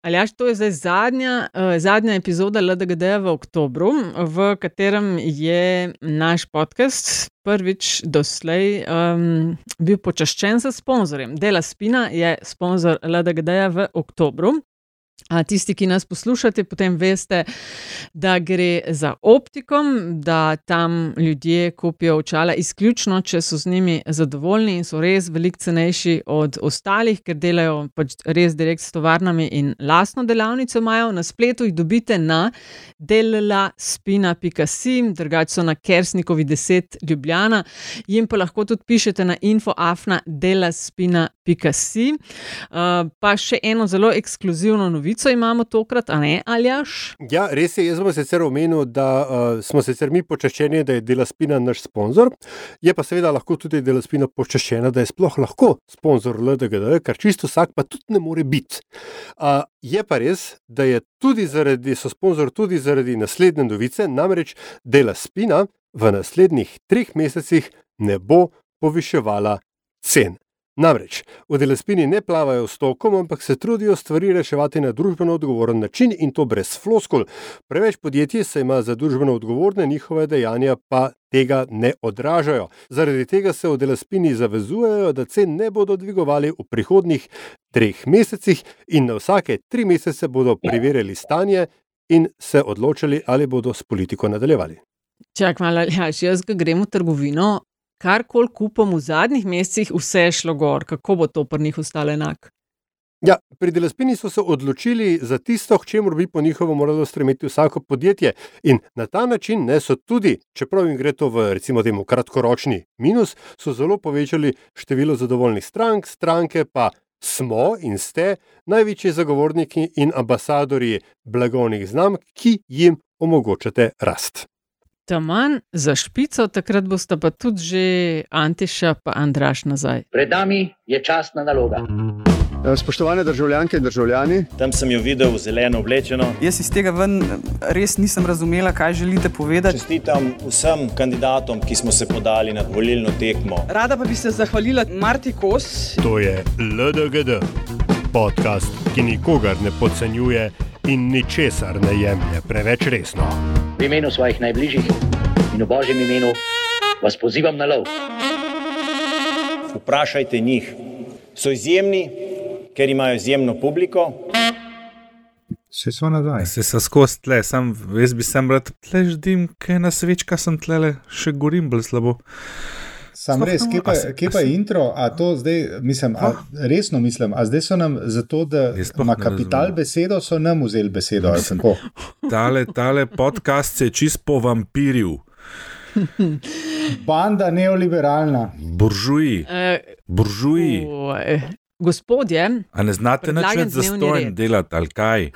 Ali jaš, to je zdaj zadnja, uh, zadnja epizoda LDGD v oktobru, v katerem je naš podcast prvič doslej um, bil počaščen s sponzorjem. Dela Spina je sponzor LDGD v oktobru. Tisti, ki nas poslušate, potem veste, da gre za optikom, da tam ljudje kupijo očala izključno, če so z njimi zadovoljni in so res veliko cenejši od ostalih, ker delajo pač res direkt s tovarnami in lastno delavnico imajo. Na spletu jih dobite na delaspina.sim, drugače so na Kersnikovi 10 Ljubljana, jim pa lahko tudi pišete na infoafna delaspina.sim. Pa še eno zelo ekskluzivno novico novico imamo tokrat, a ne aljaš? Ja, res je. Jaz sem sicer omenil, da uh, smo sicer mi počaščeni, da je Dela Spina naš sponzor. Je pa seveda lahko tudi Dela Spina počaščena, da je sploh lahko sponzor LDGD, kar čisto vsak pa tudi ne more biti. Uh, je pa res, da zaradi, so sponzor tudi zaradi naslednje novice, namreč Dela Spina v naslednjih treh mesecih ne bo poviševala cen. Namreč v Delespini ne plavajo s tokom, ampak se trudijo stvari reševati na družbeno odgovoren način in to brez floskul. Preveč podjetij se ima za družbeno odgovorne, njihove dejanja pa tega ne odražajo. Zaradi tega se v Delespini zavezujejo, da cen ne bodo dvigovali v prihodnih treh mesecih in na vsake tri mesece bodo preverjali stanje in se odločili, ali bodo s politiko nadaljevali. Čak malo, ja, jaz grem v trgovino, kar koli kupom v zadnjih mesecih, vse je šlo gor, kako bo to pri njih ostalo enak. Ja, pri Delespini so se odločili za tisto, k čemu bi po njihovem moralo stremeti vsako podjetje. In na ta način ne so tudi, čeprav jim gre to v recimo temu kratkoročni minus, so zelo povečali število zadovoljnih strank, stranke pa smo in ste največji zagovorniki in ambasadori blagovnih znamk, ki jim omogočate rast taman za špico, takrat boste pa tudi že Antiša in Andraš nazaj. Pred nami je časna naloga. Eh, spoštovane državljanke in državljani, tam sem jo videl zeleno oblečeno. Jaz iz tega ven res nisem razumela, kaj želite povedati. Čestitam vsem kandidatom, ki smo se podali na volilno tekmo. Rada pa bi se zahvalila Marti Kos. To je LDGD, podcast, ki nikogar ne podcenjuje in ničesar ne jemlje preveč resno v imenu svojih najbližjih in v božjem imenu vas pozivam na lov. Vprašajte njih, so izjemni, ker imajo izjemno publiko. Se so nazaj. Se so skozi tle, sam, jaz bi sem rad tle ždim, kaj na svečka sem tle, še gorim bolj slabo. Sam res, kje pa, kje pa je intro, a to zdaj, mislim, a, resno mislim, a zdaj so nam zato, da ima kapital besedo, so nam vzeli besedo. tale, tale podcast se je čist po vampirju. Banda neoliberalna. Buržuji. Uh, Buržuji. Gospodje, a ne znate način za stojen delati, ali kaj?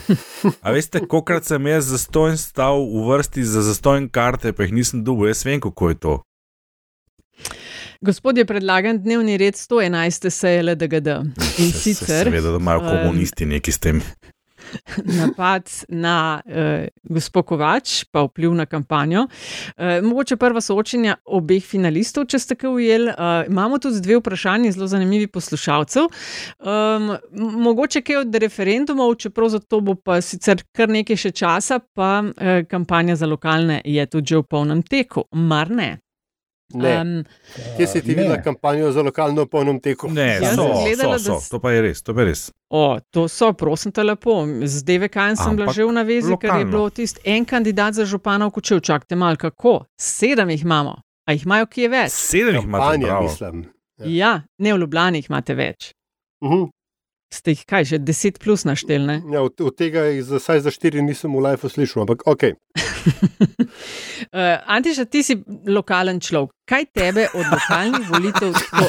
A veste, kolikrat sem jaz za stojen stal v vrsti za zastojen karte, pa jih nisem dobil, jaz vem, kako je to. Gospod je predlagan dnevni red 111. seje LDGD. In sicer. Seveda, da imajo komunisti neki s tem. Napad na uh, gospod Kovač, pa vpliv na kampanjo. Uh, mogoče prva soočenja obeh finalistov, če ste kaj ujeli. Uh, imamo tudi dve vprašanje, zelo zanimivi poslušalcev. Um, mogoče kaj od referendumov, čeprav za to bo pa sicer kar nekaj še časa, pa uh, kampanja za lokalne je tudi že v polnem teku, mar ne? Um, Kje si ti videl kampanjo za lokalno polnom teku? Ne, so, gledala, so, so. to pa je res. To, res. O, to so, prosim te lepo. Z DVK sem bila že v navezi, ker je bilo tisti en kandidat za župana v Kočev. Čakajte malo, kako? Sedem jih imamo. A jih imajo kje več? Sedem jih imamo, mislim. Ja. ja, ne v Ljubljani jih imate več. Uh mhm. -huh ste jih kaj, že 10 plus naštelne? Ja, od, od tega jih za, za 4 nisem v life slišal, ampak ok. Uh, Antiša, ti si lokalen človek. Kaj tebe od lokalnih volitev tako?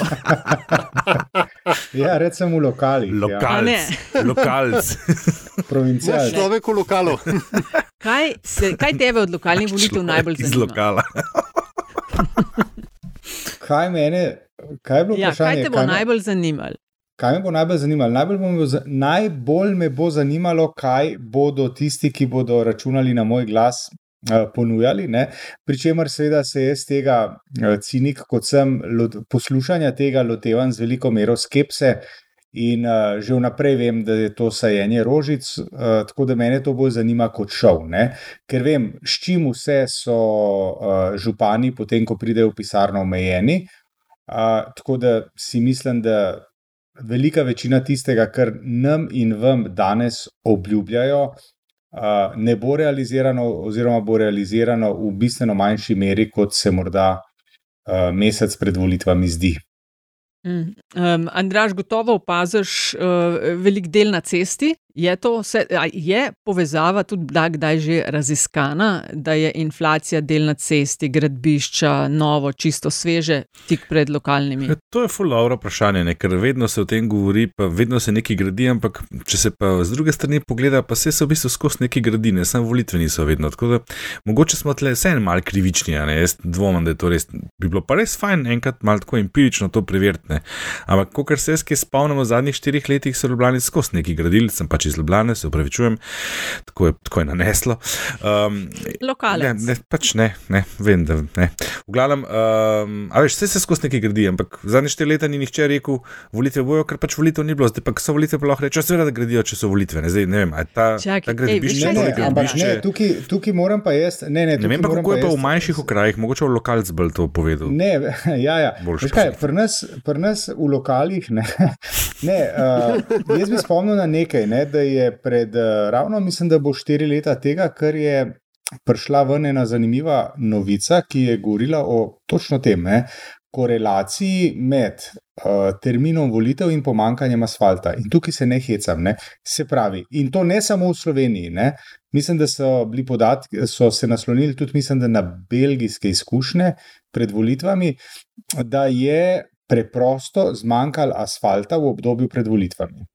ja, recimo v lokalih. Lokalc. Ja. Lokalc. Provincialc. Človek v lokalu. kaj, se, kaj tebe od lokalnih volitev najbolj zanima? Iz lokala. kaj mene, kaj je bilo ja, vprašanje? Kaj te bo kaj najbolj zanimalo? Kaj me bo najbolj zanimalo? Najbolj, bo najbolj me bo zanimalo, kaj bodo tisti, ki bodo računali na moj glas, uh, ponujali. Pričemer, seveda, se jaz tega uh, cinik, kot sem, lot, poslušanja tega lotevam z veliko mero skepse In uh, že vnaprej vem, da je to sajenje rožic, uh, tako da me to bolj zanima kot šov. Ne? Ker vem, s čim vse so uh, župani, potem ko pridejo v pisarno, omejeni. Uh, tako da si mislim, da velika večina tistega, kar nam in vam danes obljubljajo, ne bo realizirano, oziroma bo realizirano v bistveno manjši meri, kot se morda mesec pred volitvami zdi. Mm. Um, Andraš, gotovo opaziš uh, velik del na cesti, Je, vse, je povezava tudi kdaj že raziskana, da je inflacija del na cesti, gradbišča, novo, čisto sveže, tik pred lokalnimi? Ja, to je fulovro vprašanje, ne? ker vedno se o tem govori, pa vedno se nekaj gradi, ampak če se pa z druge strani pogleda, pa se v bistvu skozi neki gradi, ne samo volitve niso vedno. Tako da mogoče smo tle vse en mal krivični, ne? jaz dvomim, da je to res. Bi bilo pa res fajn enkrat malo tako empirično to preveriti. Ampak, ko se jaz spomnim, v zadnjih štirih letih so ljubljeni skozi neki gradili, sem pač iz Ljubljana, se upravičujem, tako je, tako je naneslo. Um, Lokalno. Ne, ne, pač ne, ne, vem, da ne. V glavnem, um, a veš, vse se skozi nekaj gradi, ampak zadnje štiri leta ni nihče rekel, volitve bojo, ker pač volitev ni bilo, zdaj pa so volitve, pa lahko rečejo, seveda, da gradijo, če so volitve. Ne, zdaj, ne vem, ta, ta gradbišče, ne, ne, ampak ne, tukaj, tukaj moram pa jaz, ne, ne, ne vem pa, kako je pa v manjših okrajih, mogoče v lokalc bolj to povedal. Ne, ja, ja. Kaj, pri, nas, pri nas v lokalih, ne, ne uh, jaz bi spomnil na nekaj, ne, da je pred uh, ravno, mislim, da bo štiri leta tega, ker je prišla ven ena zanimiva novica, ki je govorila o točno tem, ne, korelaciji med uh, terminom volitev in pomankanjem asfalta. In tukaj se ne hecam, ne. se pravi, in to ne samo v Sloveniji. Ne. Mislim, da so bili podatki, so se naslonili tudi, mislim, na belgijske izkušnje pred volitvami, da je preprosto zmanjkalo asfalta v obdobju pred volitvami.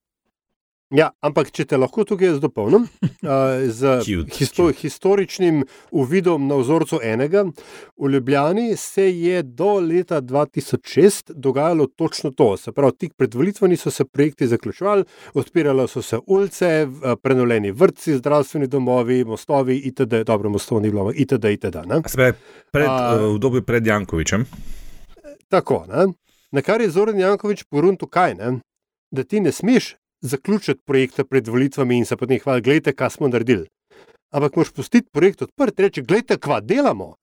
Ja, ampak če te lahko tukaj jaz dopolnim uh, z cute, histo cute. historičnim uvidom na vzorcu enega, v Ljubljani se je do leta 2006 dogajalo točno to. Se pravi, tik pred volitvami so se projekti zaključovali, odpirale so se ulice, prenovljeni vrtci, zdravstveni domovi, mostovi, itd. Dobro, mostov ni bilo, itd. itd. Sve, pred, uh, v dobi pred Jankovičem. Tako, ne? na kar je Zoran Jankovič porun tukaj, ne? da ti ne smeš zaključiti projekte pred volitvami in se potem hvaliti, gledajte, kaj smo naredili. Ampak moš pustiti projekt odprt, reči, gledajte, kva delamo.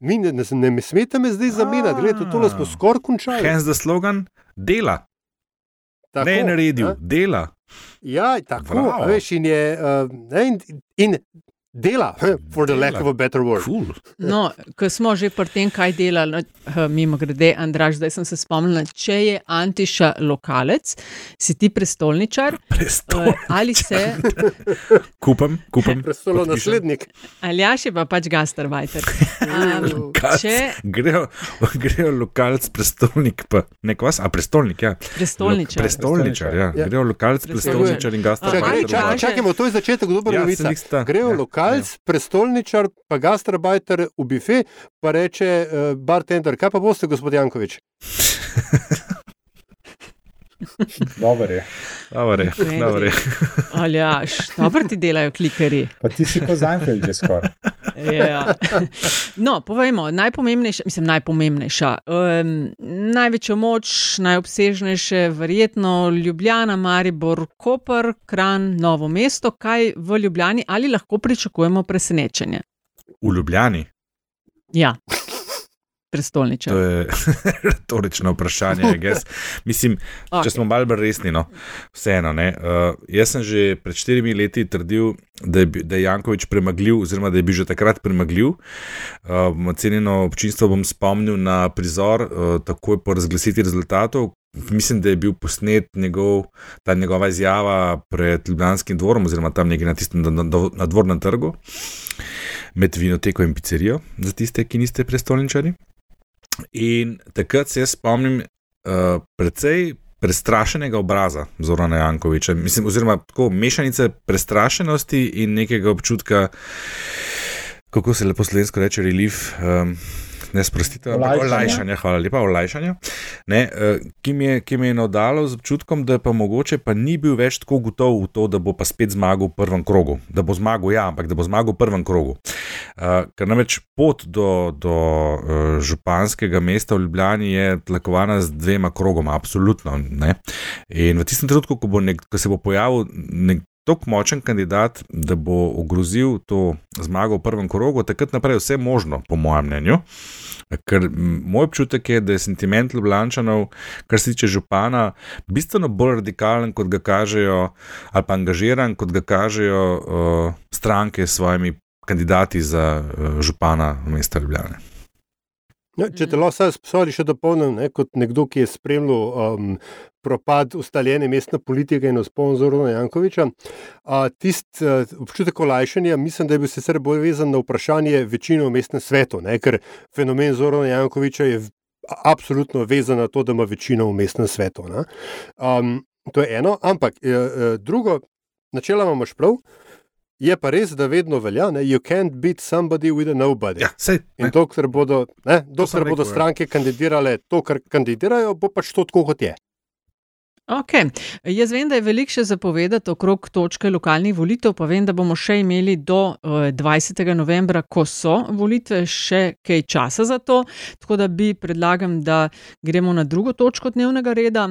Mi ne, ne, ne, ne smete me zdaj zamenjati, gledajte, to smo skoraj končali. Hence the slogan: dela. Tako, ne naredil, ne? dela. Ja, tako veš, in, je, uh, in, in dela, for the lack of a better word. Cool. No, ko smo že pri tem, kaj dela, no, mimo grede, Andraš, zdaj sem se spomnil, če je Antiša lokalec, si ti prestolničar. Prestolničar. Uh, ali se. kupam, kupam. Prestolo naslednik. Ali ja, še pa pač gastarbajter. Um, če... grejo, grejo lokalec, prestolnik, pa nek vas, a prestolnik, ja. Prestolničar. Lo, prestolničar, ja. ja. Grejo lokalec, prestolničar in gastarbajter. Čakajmo, to je začetek dobro ja, novice. Grejo ja. Lokalc, ja. prestolničar, pa gastrobajter v bife, pa reče uh, bartender, kaj pa boste, gospod Jankovič? Dobro je. Dobro je. Dobro je. Aljaš, dobro ti delajo klikeri. Pa ti si kot Zajnfeld že skoraj. Ja. No, povejmo, najpomembnejša, mislim, najpomembnejša. Um, največjo moč, najobsežnejše, verjetno Ljubljana, Maribor, Koper, Kran, Novo mesto. Kaj v Ljubljani ali lahko pričakujemo presenečenje? V Ljubljani. Ja prestolničar? To je retorično vprašanje. Mislim, okay. če smo malo bolj resni, no, vseeno. Uh, jaz sem že pred štirimi leti trdil, da je, da je Jankovič premagljiv, oziroma da je bil že takrat premagljiv. Uh, cenjeno občinstvo bom spomnil na prizor, uh, takoj po razglasitvi rezultatov. Mislim, da je bil posnet njegov, ta njegova izjava pred Ljubljanskim dvorom, oziroma tam nekje na tistem nadvornem trgu, med vinoteko in pizzerijo, za tiste, ki niste prestolničari. In takrat se jaz spomnim uh, precej prestrašenega obraza Zorana Jankoviča, Mislim, oziroma tako mešanice prestrašenosti in nekega občutka, kako se lepo slovensko reče, relief. Um, Ne sprostite, ampak olajšanje, hvala lepa, olajšanje. Ne, uh, ki, mi je, ki mi je navdalo z občutkom, da pa mogoče pa ni bil več tako gotov v to, da bo pa spet zmagal v prvem krogu. Da bo zmagal, ja, ampak da bo zmagal v prvem krogu. Uh, ker namreč pot do, do uh, županskega mesta v Ljubljani je tlakovana z dvema krogoma, absolutno. Ne? In v tistem trenutku, ko, nek, ko se bo pojavil nek tako močen kandidat, da bo ogrozil to zmago v prvem krogu, takrat naprej vse možno, po mojem mnenju. Ker moj občutek je, da je sentiment Ljubljančanov, kar se tiče župana, bistveno bolj radikalen, kot ga kažejo, ali pa angažiran, kot ga kažejo uh, stranke s svojimi kandidati za uh, župana mesta Ljubljana. No, če te lahko spomnim, še dopolnim, ne, kot nekdo, ki je spremljal um, propad ustaljene mestne politike in sponzor Jankoviča. Tisti uh, občutek olajšanja, mislim, da je bil sicer bolj vezan na vprašanje večine v mestnem svetu, ne? ker fenomen Zorana Jankoviča je absolutno vezan na to, da ima večino v mestnem svetu. Um, to je eno, ampak uh, drugo, načeloma imaš prav. Je pa res, da vedno velja, da you can't beat somebody with a nobody. Ja, sej, in dokler bodo, ne, dokler bodo rekel, ja. stranke kandidirale to, kar kandidirajo, bo pač to tako, kot je. Okay. Jaz vem, da je veliko še zapovedati okrog točke lokalnih volitev, pa vem, da bomo še imeli do 20. Eh, novembra, ko so volitve, še kaj časa za to. Tako da bi predlagam, da gremo na drugo točko dnevnega reda.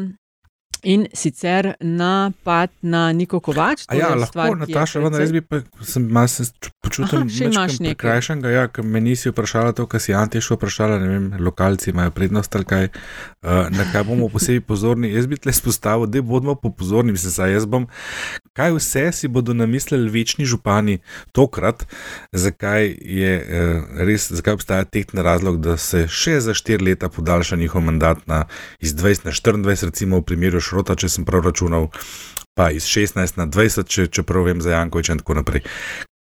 In sicer napad na Niko Kovač. Ja, lahko, stvar, Nataša, vendar jaz bi pa sem se počutil nekaj krajšega. Ja, me nisi vprašala to, kar si Anti še vprašala, ne vem, lokalci imajo prednost ali kaj, uh, na kaj bomo posebej pozorni. Jaz bi tle spostavil, da bomo pozorni, mislim, saj jaz bom, kaj vse si bodo namislili večni župani tokrat, zakaj je uh, res, zakaj obstaja tehten razlog, da se še za štiri leta podaljša njihov mandat na iz 20 na 24, recimo v primeru šrota, če sem prav računal, pa iz 16 na 20, če, če prav vem za Jankovič in tako naprej.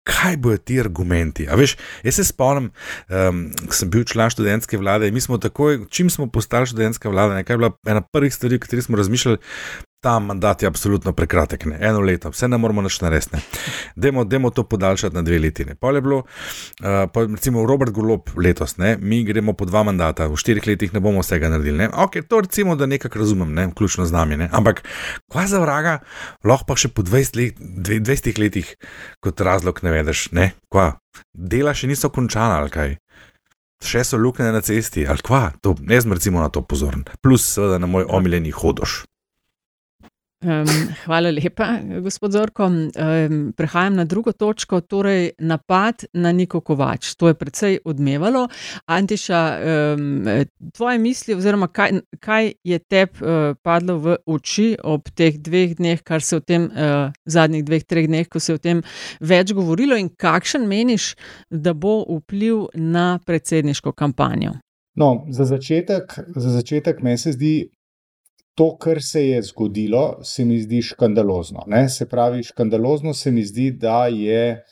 Kaj bojo ti argumenti? Veš, jaz se spomnim, um, ko sem bil član študentske vlade in mi smo takoj, čim smo postali študentska vlada, nekaj je bila ena prvih stvari, o katerih smo razmišljali, ta mandat je absolutno prekratek, ne? eno leto, vse ne moramo več narediti. Demo, demo to podaljšati na dve leti. Pol je bilo, uh, pa, recimo Robert Golop letos, ne? mi gremo po dva mandata, v štirih letih ne bomo vsega naredili. Ne? Ok, to recimo, da nekako razumem, ne? vključno z nami. Ne? Ampak, kva za vraga, lahko pa še po 20, let, 20 letih kot razlog ne vedeš, ne? kva, dela še niso končana ali kaj. Še so luknje na cesti, ali kva, to, ne znam recimo na to pozoren, plus seveda na moj omiljeni hodoš. Um, hvala lepa, gospod Zorko. Um, prehajam na drugo točko, torej napad na Niko Kovač. To je precej odmevalo. Antiša, um, tvoje misli, oziroma kaj, kaj je tebi uh, padlo v oči ob teh dveh dneh, kar se v tem uh, zadnjih dveh, treh dneh, ko se je o tem več govorilo, in kakšen meniš, da bo vpliv na predsedniško kampanjo? No, za začetek, za začetek meni se zdi to, kar se je zgodilo, se mi zdi škandalozno. Ne? Se pravi, škandalozno se mi zdi, da je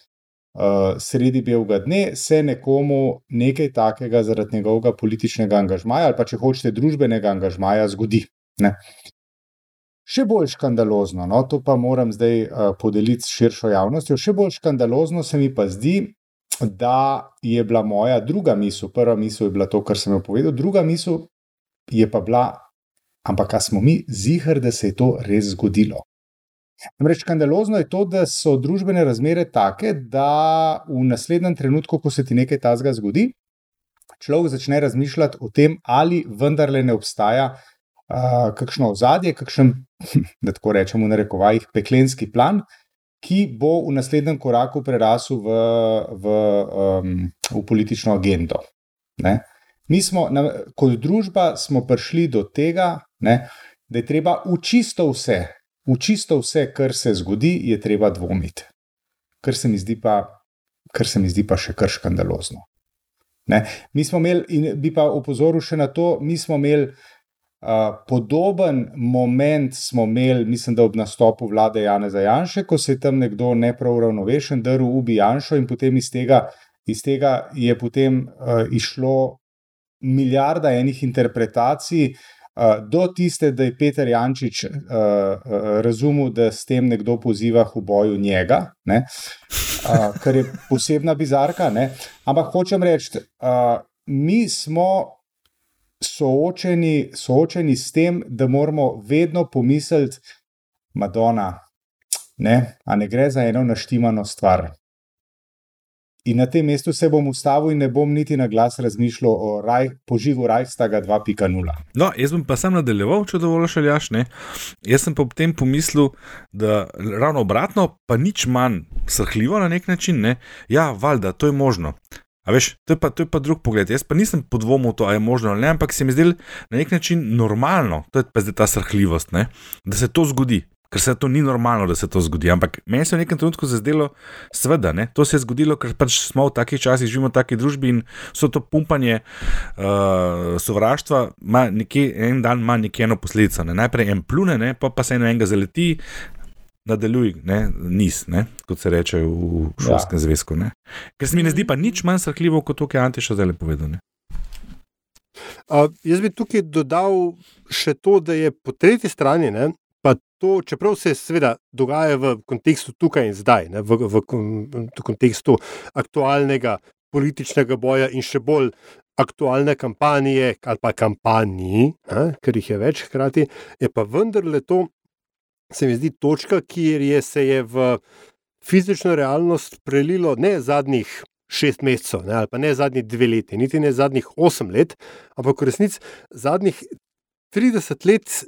uh, sredi belega dne se nekomu nekaj takega zaradi njegovega političnega angažmaja ali pa če hočete družbenega angažmaja zgodi. Ne? Še bolj škandalozno, no, to pa moram zdaj uh, podeliti s širšo javnostjo, še bolj škandalozno se mi pa zdi, da je bila moja druga misel, prva misel je bila to, kar sem jo povedal, druga misel je pa bila Ampak, kaj smo mi zihar, da se je to res zgodilo? Namreč, skandalozno je to, da so družbene razmere take, da v naslednjem trenutku, ko se ti nekaj tazga zgodi, človek začne razmišljati o tem, ali vendarle ne obstaja uh, kakšno ozadje, kakšen, da tako rečemo, na rekovajih, peklenski plan, ki bo v naslednjem koraku prerasel v, v, um, v politično agendo. Ne? Mi smo, kot družba, smo prišli do tega, ne, da je treba v čisto vse, v čisto vse, kar se zgodi, je treba dvomiti. Kar se mi zdi pa, kar se mi zdi pa še kar škandalozno. Ne. Mi smo imeli, in bi pa opozoril še na to, mi smo imeli uh, podoben moment, smo imeli, mislim, da ob nastopu vlade Jana Zajanša, ko se je tam nekdo neprav ravnovešen, drl ubi Janša in potem iz tega, iz tega je potem uh, išlo milijarda enih interpretacij, uh, do tiste, da je Peter Jančič uh, uh, razumel, da s tem nekdo poziva v boju njega, uh, kar je posebna bizarka. Ne? Ampak hočem reči, uh, mi smo. Soočeni, soočeni s tem, da moramo vedno pomisliti, Madonna, ne, a ne gre za eno naštimano stvar. In na tem mestu se bom ustavil in ne bom niti na glas razmišljal o raj, požigu Rajstaga 2.0. No, jaz bom pa sam nadaljeval, če dovolj šaljaš. Ne? Jaz sem pa ob tem pomislil, da ravno obratno, pa nič manj srhljivo na nek način. Ne? Ja, valjda, to je možno. A veš, to je, pa, to je pa drug pogled. Jaz pa nisem podvomil to, ali je možno ali ne, ampak se mi zdi na nek način normalno, to je pa zdaj ta srhljivost, ne? da se to zgodi ker se to ni normalno, da se to zgodi. Ampak meni se je v nekem trenutku zdelo, seveda, ne? to se je zgodilo, ker pač smo v takih časih, živimo v takej družbi in so to pumpanje uh, sovraštva, nekje, en dan ima nekje eno posledico. Ne? Najprej en plune, ne? pa pa se eno enega zaleti. Nadaljuj, ne, nis, ne, kot se reče v šolskem ja. zvezku. Ne. Ker se mi ne zdi pa nič manj srhljivo, kot to, kar je Antiša zdaj povedal. Uh, jaz bi tukaj dodal še to, da je po tretji strani ne, to, čeprav se seveda dogaja v kontekstu tukaj in zdaj, ne, v, v, v kontekstu aktualnega političnega boja in še bolj aktualne kampanje ali pa kampanji, ne, ker jih je več hkrati, je pa vendarle to, se mi zdi, točka, kjer je se je v fizično realnost prelilo ne zadnjih. Šest mesecev, ne, ali pa ne zadnjih dve leti, niti ne zadnjih osem let, ampak v resnici zadnjih 30 let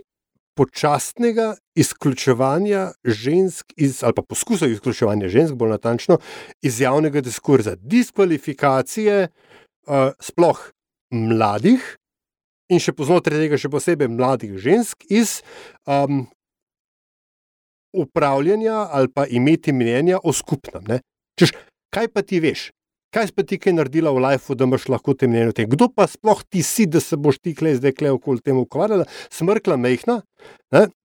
počasnega izključevanja žensk, iz, ali pa poskusa izključevanja žensk, bolj natančno, iz javnega diskurza, diskvalifikacije uh, sploh mladih in še poznotraj tega, še posebej mladih žensk, iz um, upravljanja ali pa imeti mnenja o skupnem. Češ, kaj pa ti veš? Kaj si ti kaj naredila v lifeu, da imaš lahko te mnenje o tem. Kdo pa sploh ti si, da se boš ti klej zdaj klej okoli temu ukvarjala, smrkla mehna,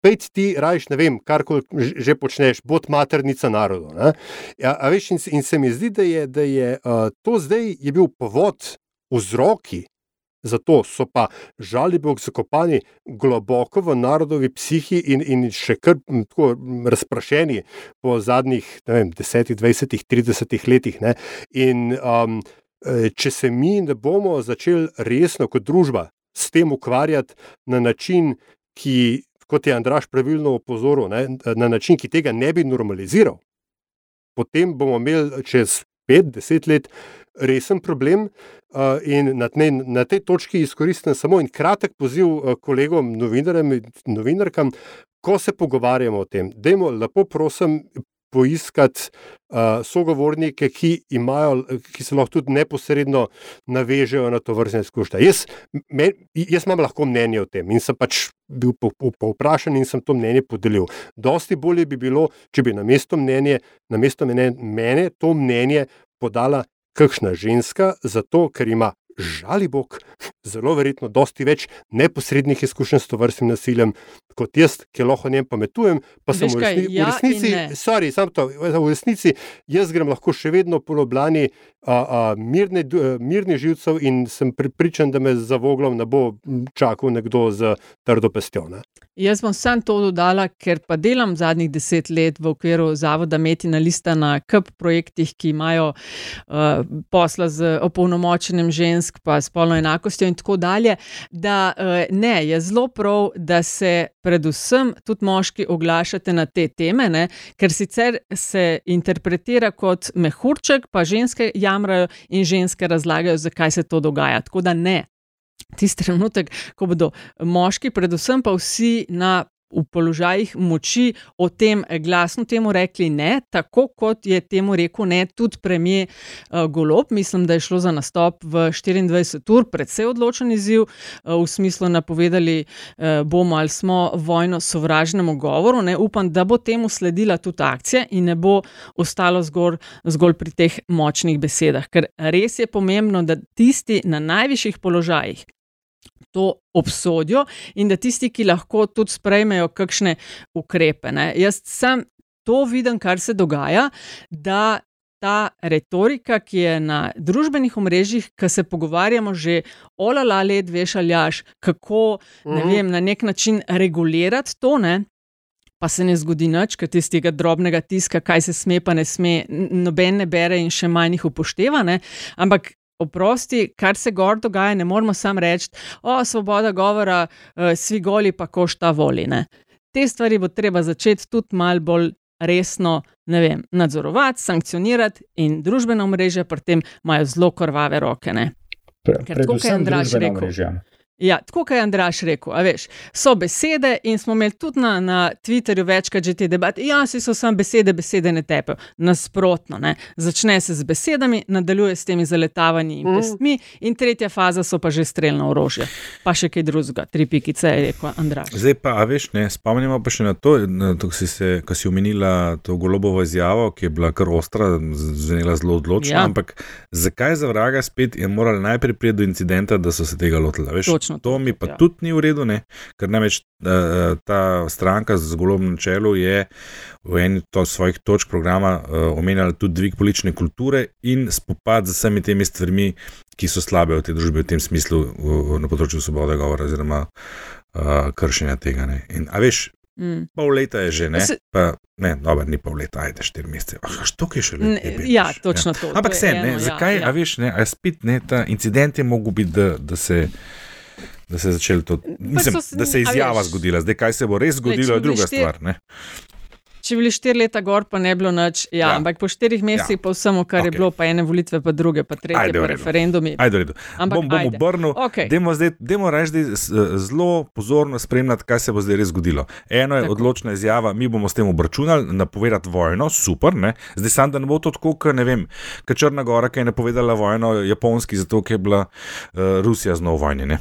pet ti rajš, ne vem, kar že počneš, bod maternica narodu. Ja, veš, in, in se mi zdi, da je, da je uh, to zdaj je bil povod, vzroki Zato so pa žalibok zakopani globoko v narodovi psihi in, in še kar tako razprašeni po zadnjih vem, 10, 20, 30 letih. Ne. In um, e, če se mi ne bomo začeli resno kot družba s tem ukvarjati na način, ki, kot je Andraš pravilno opozoril, ne, na način, ki tega ne bi normaliziral, potem bomo imeli čez 5-10 let resen problem. In na, ne, na tej točki izkoristim samo en kratek poziv kolegom, novinarjem in novinarkam, ko se pogovarjamo o tem. Dajmo, lepo prosim, poiskati uh, sogovornike, ki, imajo, ki se lahko tudi neposredno navežejo na to vrstne izkušnje. Jaz, jaz imam lahko mnenje o tem in sem pač bil povprašan in sem to mnenje podelil. Dosti bolje bi bilo, če bi na mesto mnenje, na mesto mnenje, mene to mnenje podala kakšna ženska, zato ker ima žali Bog, zelo verjetno, dosti več neposrednih izkušenj s to vrstnim nasiljem, kot jaz, ki lahko o njem pametujem, pa sem v, resni, ja v resnici, sorry, to, v resnici, jaz grem lahko še vedno po Ljubljani mirni, mirni živcev in sem pripričan, da me za voglom ne bo čakal nekdo z trdo pestjo. Ne? Jaz bom samo to dodala, ker pa delam zadnjih deset let v okviru Zavoda Metina Lista na KP projektih, ki imajo uh, posla z opolnomočenjem žensk, pa spolno enakostjo in tako dalje. Da uh, ne, je zelo prav, da se predvsem tudi moški oglašate na te teme, ne? ker sicer se interpretira kot mehurček, pa ženske jamrajo in ženske razlagajo, zakaj se to dogaja. Tako da ne, tisti trenutek, ko bodo moški, predvsem pa vsi na. V položajih moči o tem glasno temu rekli ne, tako kot je temu rekel ne tudi premijer uh, Golob. Mislim, da je šlo za nastop v 24 ur, predvsej odločen izziv, uh, v smislu napovedali uh, bomo ali smo vojno sovražnemu govoru. Ne. Upam, da bo temu sledila tudi akcija in ne bo ostalo zgolj, zgolj pri teh močnih besedah. Ker res je pomembno, da tisti na najvišjih položajih, to obsodijo in da tisti, ki lahko tudi sprejmejo kakšne ukrepe. Ne. Jaz sem to vidim, kar se dogaja. Ta retorika, ki je na družbenih omrežjih, ki se pogovarjamo že o lalali, dveš ali jaš, kako ne mhm. vem, na nek način regulirati to, ne? pa se ne zgodi nič, ker iz tega drobnega tiska, kaj se sme, pa ne sme, noben ne bere in še manj jih upošteva. Ne? Ampak oprosti, kar se gor dogaja, ne moramo samo reči, o svoboda govora, uh, svi goli pa košta voli. Ne. Te stvari bo treba začeti tudi malo bolj resno vem, nadzorovati, sankcionirati, in družbena mreža pri tem imajo zelo krvave roke. Pre, predvsem družbena mreža. Ja, tako kot je Andraš rekel, veš, so besede in smo imeli tudi na, na Twitterju večkrat že te debate. Ja, si so samo besede, besede ne tepejo. Nasprotno, ne. začne se z besedami, nadaljuje s temi zaletavanji in mhm. pestmi, mm. in tretja faza so pa že streljno orožje. Pa še kaj drugega, tri pikice je rekel Andraš. Zdaj pa, veš, ne, spomnimo pa še na to, ko si, se, ko si omenila to golobovo izjavo, ki je bila kar ostra, zvenela zelo odločna. Ja. Ampak zakaj za vraga spet je morala najprej priti do incidenta, da so se tega lotili? točno. To mi pa ja. tudi ni v redu, ne? ker namreč uh, ta stranka z golobom na čelu je v eni od svojih točk programa uh, omenjala tudi dvig politične kulture in spopad z vsemi temi stvarmi, ki so slabe v tej družbi, v tem smislu v, na področju svobode govora oziroma uh, kršenja tega. In, a veš, Mm. Pol leta je že, ne, se, pa, ne dobro, ni pol leta, ajde štiri mesece. Ah, što je še lepo? Ja, točno ja. to. Ampak se, ne, eno, ja, zakaj, ja, ja. a veš, ne, a spet ne, ta incident je mogel biti, da, da se da se je začelo to, mislim, so, da se je izjava veš, zgodila. Zdaj, kaj se bo res zgodilo, je druga štir, stvar. Ne? Če bili štiri leta gor, pa ne bilo noč. Ja, ja. Ampak po štirih mesecih, ja. pa vsemu, kar okay. je bilo, pa ene volitve, pa druge, pa tretje, ajde, pa referendumi. Ajde, redo. Ampak bom, bom obrnil. Okay. Demo reči, zelo pozorno spremljati, kaj se bo zdaj res zgodilo. Eno je tako. odločna izjava, mi bomo s tem obračunali, napovedati vojno, super. Ne? Zdaj sam, da ne bo to tako, ker ne vem, ker Črna Gora, ki je napovedala vojno Japonski, zato ker je bila uh, Rusija znova v vojni.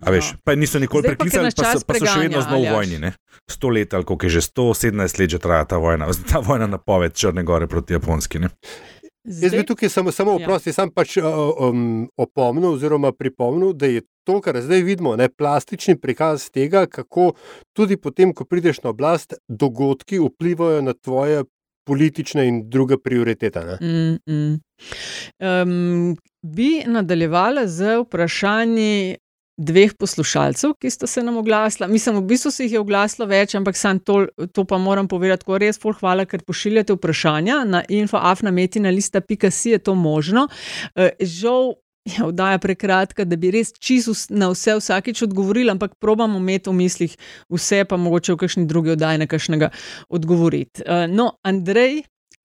A veš, pa niso nikoli preklicali, pa, pa, pa so še vedno zelo v vojni. Ne? Sto let, ali koliko je že 117 let, že traja ta vojna, ta vojna napoved Črne Gore proti Japonski. Ne? Zdaj, Jaz bi tukaj samo, samo ja. oprosti, sam pač um, opomnil, oziroma pripomnil, da je to, kar zdaj vidimo, ne, plastični prikaz tega, kako tudi potem, ko prideš na oblast, dogodki vplivajo na tvoje politične in druge prioritete. Mm, mm. Um, bi nadaljevala z vprašanji dveh poslušalcev, ki sta se nam oglasila. Mislim, v bistvu se jih je oglasilo več, ampak to, to pa moram povedati, ko res pol hvala, ker pošiljate vprašanja na infoafnametina.si je to možno. Eh, žal. Je vdaja prekratka, da bi res čisto na vse vsakič odgovorili, ampak probamo imeti v mislih vse, pa mogoče v kakšni drugi oddaji na kakšnega odgovoriti. Eh, no, Andrej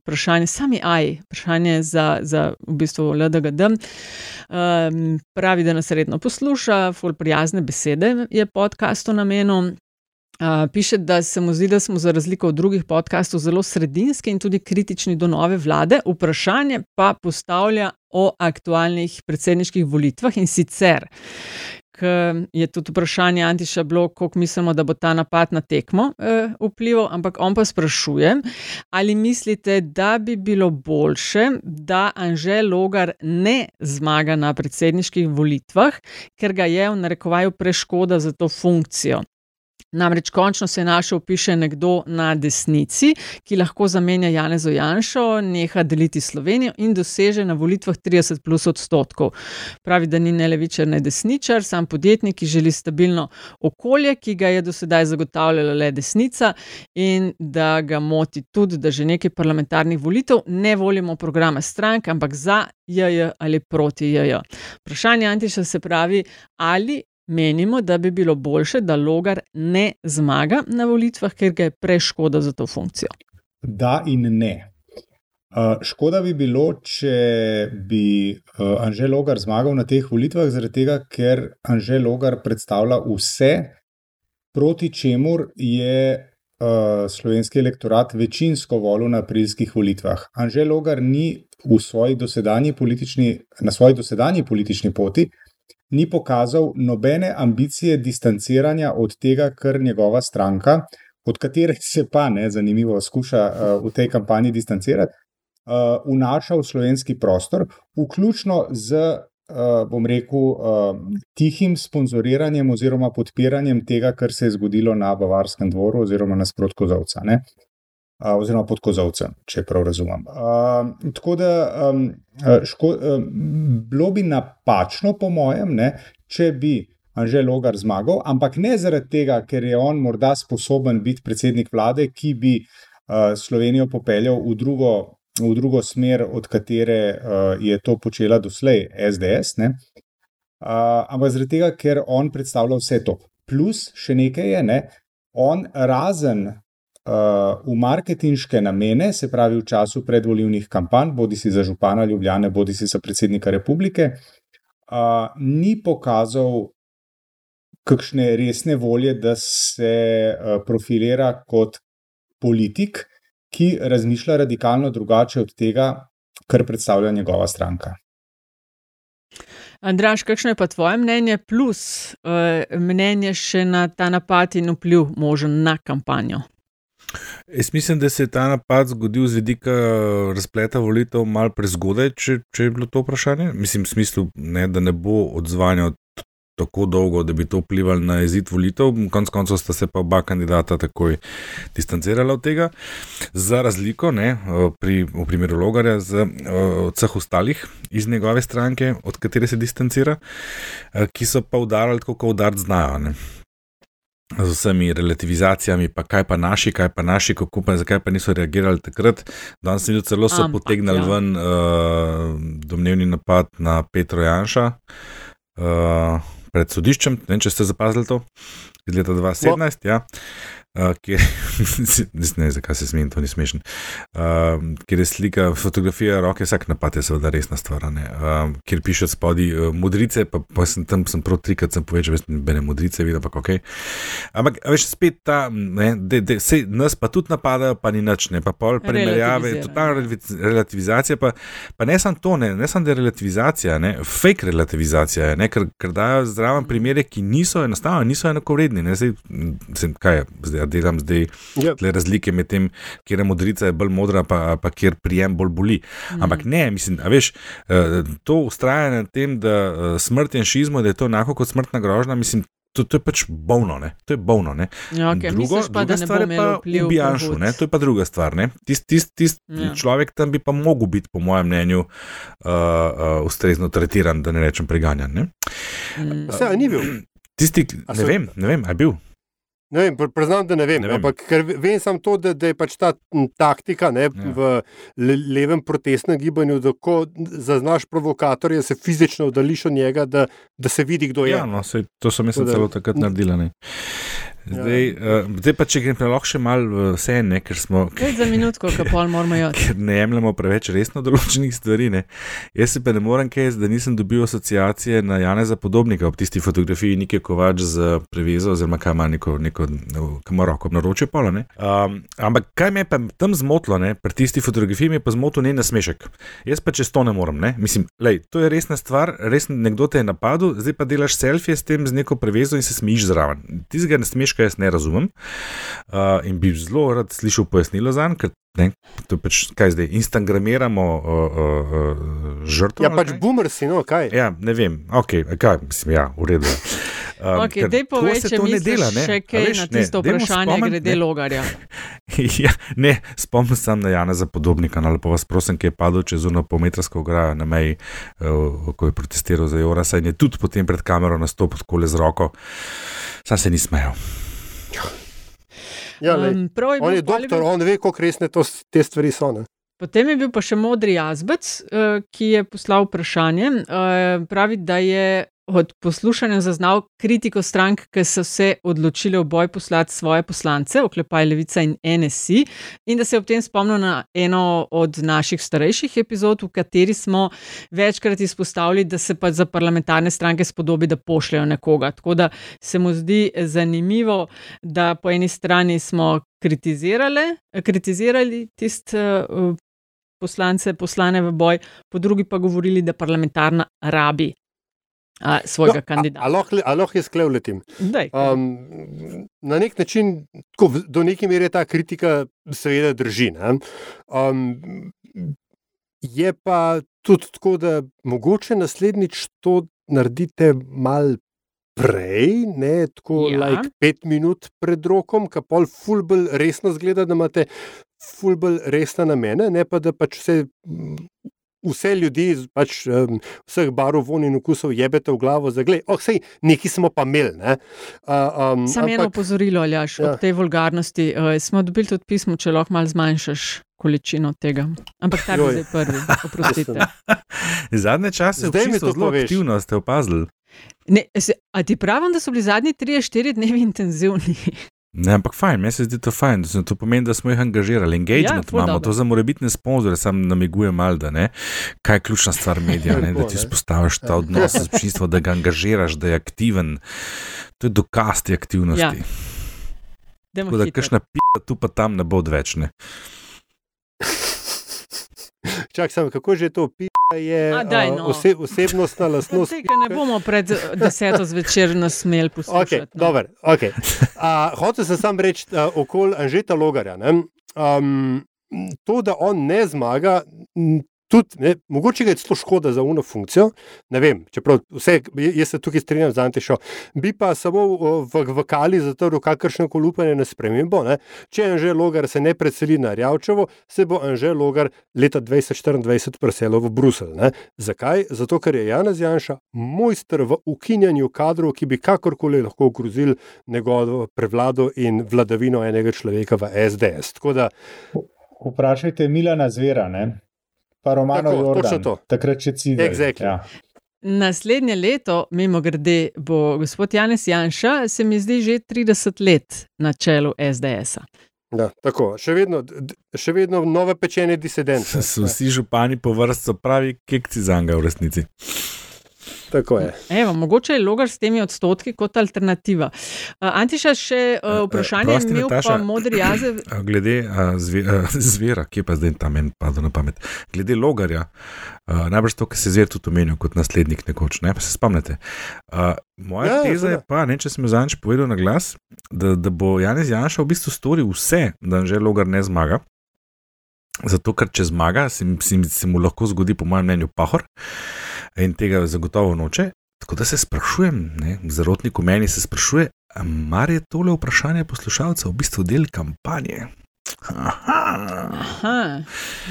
vprašanje, sami AI, vprašanje za, za v bistvu LDGD. Um, pravi, da nas redno posluša, ful prijazne besede je podkastu namenil. Uh, piše, da se mu zdi, da smo za razliko od drugih podkastov zelo sredinski in tudi kritični do nove vlade. Vprašanje pa postavlja o aktualnih predsedniških volitvah in sicer, je tudi vprašanje Antiša bilo, koliko mislimo, da bo ta napad na tekmo eh, vplival, ampak on pa sprašuje, ali mislite, da bi bilo boljše, da Anže Logar ne zmaga na predsedniških volitvah, ker ga je v narekovaju preškoda za to funkcijo. Namreč končno se je našel, piše nekdo na desnici, ki lahko zamenja Janezo Janšo, neha deliti Slovenijo in doseže na volitvah 30 plus odstotkov. Pravi, da ni ne levičar, ne desničar, sam podjetnik, ki želi stabilno okolje, ki ga je do sedaj zagotavljala le desnica in da ga moti tudi, da že nekaj parlamentarnih volitev ne volimo programa strank, ampak za JJ ali proti JJ. Vprašanje Antiša se pravi, ali Menimo, da bi bilo bolje, da Logar ne zmaga na volitvah, ker ga je preškoda za to funkcijo. Da in ne. Uh, škoda bi bilo, če bi uh, Anžel Logar zmagal na teh volitvah, zaradi tega, ker Anžel Logar predstavlja vse, proti čemur je uh, slovenski elektorat večinsko volil na aprilskih volitvah. Anžel Logar ni svoji na svoji dosedanji politični poti ni pokazal nobene ambicije distanciranja od tega, kar njegova stranka, od katere se pa ne zanimivo skuša uh, v tej kampanji distancirati, uh, vnaša v slovenski prostor, vključno z, uh, bom rekel, uh, tihim sponzoriranjem oziroma podpiranjem tega, kar se je zgodilo na Bavarskem dvoru oziroma na sprotkozovca. Uh, oziroma pod kozovcem, če prav razumem. Uh, tako da um, ško, um, bilo bi napačno, po mojem, ne, če bi Anžel Logar zmagal, ampak ne zaradi tega, ker je on morda sposoben biti predsednik vlade, ki bi uh, Slovenijo popeljal v drugo, v drugo smer, od katere uh, je to počela doslej SDS. Ne, uh, ampak zaradi tega, ker on predstavlja vse to. Plus še nekaj je, ne, on razen v marketinške namene, se pravi v času predvoljivnih kampanj, bodi si za župana Ljubljane, bodi si za predsednika republike, uh, ni pokazal kakšne resne volje, da se uh, profilira kot politik, ki razmišlja radikalno drugače od tega, kar predstavlja njegova stranka. Andraš, kakšno je pa tvoje mnenje, plus uh, mnenje še na ta napad in vpliv možen na kampanjo? Jaz mislim, da se je ta napad zgodil z vidika razpleta volitev malo prezgodaj, če, če je bilo to vprašanje. Mislim, v smislu, ne, da ne bo odzvanja tako dolgo, da bi to vplivalo na izid volitev. Konec koncev sta se pa oba kandidata takoj distancirala od tega. Za razliko ne, pri, v primeru Logarja od vseh ostalih iz njegove stranke, od katere se distancira, ki so pa udarali tako, kot udariti znajo. Ne. Z vsemi relativizacijami, pa kaj pa naši, kaj pa naši, kako pa, zakaj pa niso reagirali takrat. Danes so celo so Ampak, potegnili ja. ven uh, domnevni napad na Petro Janša. Uh, pred sodiščem, ne vem, če ste zapazili to, iz leta 2017. No. Ja. Uh, kjer, ne zakaj se smejim, to ni smešno. Uh, kjer je slika, fotografija roke, vsak napad je seveda resna stvar. Uh, kjer piše spodaj uh, modrice, pa, pa sem tam sem prav trikrat sem povedal, veš, bene modrice, videl pa ok. Ampak veš, spet ta, ne, de, de, se, nas pa tudi napadajo, pa ni nič, ne, pa pol primerjave, totalna relativizacija, pa, pa ne samo to, ne, ne samo da je relativizacija, ne, fake relativizacija, ne, ker, ker dajo zraven primere, ki niso enostavno, niso enakovredni, ne, zdaj, sem, kaj je zdaj delam zdaj yep. Ja. razlike med tem, kjer je modrica je bolj modra, pa, pa kjer prijem bolj boli. Mm. Ampak ne, mislim, veš, eh, to ustrajanje na tem, da eh, smrt in šizmo, da je to enako kot smrtna grožnja, mislim. To, to je pač bolno, ne? to je bolno. Ja, okay. Drugo, pa, druga stvar je pa ubijanšu, to je pa druga stvar. Tisti tist, tist ja. človek tam bi pa mogel biti, po mojem mnenju, uh, uh, ustrezno tretiran, da ne rečem preganjan. Ne? Mm. Vse, ni bil. Tisti, ne vem, ne vem, je bil. Ne vem, priznam, da ne vem. ne vem. Ampak vem samo to, da, da je pač ta taktika ne, ja. v le, levem protestnem gibanju, da ko zaznaš provokatorja, se fizično oddališ od njega, da, da se vidi, kdo je. Ja, no, sej, to so mislim celo takrat naredili. Zdaj, ja. uh, zdaj pa, če gremo lahko še malo vse en, ker smo. Kaj za minutko, kaj pol moramo jaz? Ker ne jemljemo preveč resno določenih stvari. Ne. Jaz se pa ne morem kaj, da nisem dobil asociacije na Janeza podobnika ob tisti fotografiji Nike Kovač z prevezo, oziroma kaj ima neko, neko roko na roče pola. Um, ampak kaj me je pa tam zmotilo, ne, pri tisti fotografiji mi je pa zmotil ne nasmešek. Jaz pa čez to ne morem, ne. Mislim, lej, to je resna stvar, res nekdo te je napadel, zdaj pa delaš selfije s tem z neko prevezo in se smiš zraven. Ti zga kaj jaz ne razumem. Uh, in bi zelo rad slišal pojasnilo za njega, ker ne, to je pač kaj zdaj, instagramiramo uh, uh, uh, žrtve. Ja, pač boomer si, no, kaj. Ja, ne vem, ok, kaj, mislim, ja, v redu. Um, okay, dej povej, če to ne dela, ne? Še kaj veš, na tisto ne, vprašanje glede ne. logarja. ja, ne, spomnim se na Jana za podobnika, ali pa vas prosim, ki je padel čez uno pometrsko ograjo na meji, uh, ko je protestiral za Jorasa in je tudi potem pred kamero nastopil tako le z roko. Sam se ni smejal. Ja, um, je on je doktor, bil... on ve, kako resne to, te stvari so. Ne? Potem je bil pa še modri jazbec, uh, ki je poslal vprašanje. Uh, pravi, da je od poslušanja zaznal kritiko strank, ki so se odločile v boj poslati svoje poslance, oklepaj Levica in NSI, in da se je ob tem spomnil na eno od naših starejših epizod, v kateri smo večkrat izpostavili, da se pa za parlamentarne stranke spodobi, da pošljajo nekoga. Tako da se mu zdi zanimivo, da po eni strani smo kritizirali, tiste. Uh, Poslance, poslane v boj, po drugi pa govorili, da parlamentarna rabi a, svojega no, kandidata. Ali lahko jaz klevletim? Um, na nek način, tako, do neke mere ta kritika, seveda, drži. Um, je pa tudi tako, da mogoče naslednjič to naredite mal. Prej, ne tako, ja. like pet minut pred rokom, ki pa fulbol resno zgleda, da imate fulbol resne namene, ne pa da pač vse vse ljudi, pač, um, vseh barov, von in okusov, jebete v glavo, za gled. Oh, sej, neki smo pa imeli. Uh, um, Sam eno opozorilo, Aljaš, ja. ob tej vulgarnosti. Uh, smo dobili tudi pismo, če lahko malo zmanjšaš. Količino tega. Ampak ta je zdaj prvi, oprostite. Zadnje čase mi to zelo aktivno ste opazili. Ne, se, a ti pravim, da so bili zadnji 3-4 dnevi intenzivni? Ne, ampak fajn, meni se zdi to fajn, da to pomeni, da smo jih angažirali. Engagement ja, imamo, to za morebitne sponzorje, sam namigujem mal, da ne. Kaj je ključna stvar medija, ne, da ti spostaviš ta odnos z občinstvom, da ga angažiraš, da je aktiven. To je dokaz te aktivnosti. Ja. Tako da, kakšna pita tu pa tam ne bo odvečne. Čak, sam, kako že to pita je A, daj, no. ose, osebnostna lastnost? Tega ne bomo pred deseto zvečer nasmeli poslušati. Okay, no. okay. Hotel sem sam reči okoli Anžeta Logarja. Um, to, da on ne zmaga, tudi, ne, mogoče je to škoda za uno funkcijo. Ne vem, čeprav vse, jaz se tukaj strinjam z Antišo. Bi pa samo v, v kali zatrl kakršno koli upanje na spremembo. Ne. Če Anže Logar se ne preseli na Rjavčevo, se bo Anže Logar leta 2024 preselil v Bruselj. Ne. Zakaj? Zato, ker je Janez Janša mojster v ukinjanju kadrov, ki bi kakorkoli lahko ogrozili njegovo prevlado in vladavino enega človeka v SDS. Da, Vprašajte Milana Zvera, ne? Pa Romano Jordan, takrat še cilj. Exactly. Ja. Naslednje leto, mimo grede, bo gospod Janes Janša, se mi zdi, že 30 let na čelu SDS. -a. Ja, tako, še vedno, še vedno nove pečene disidente. Vsi župani po vrstu pravi, kekci za njega v resnici. Tako je. Evo, mogoče je logar s temi odstotki kot alternativa. Uh, Antiša, še uh, vprašanje je imel pa modri jazev. Glede uh, zve, uh, zvera, ki je pa zdaj tam en padel na pamet. Glede logarja, uh, najbrž to, kar se zver tudi omenil kot naslednik nekoč, ne pa se spomnite. Uh, moja ja, teza je pa, ne, če sem jo zadnjič povedal na glas, da, da bo Janez Janša v bistvu storil vse, da že logar ne zmaga. Zato, ker če zmaga, se, se, se mu lahko zgodi, po mojem mnenju, pahor in tega zagotovo noče. Tako da se sprašujem, zarotnik v meni se sprašuje, ali je tole vprašanje poslušalcev v bistvu del kampanje. Aha. Aha,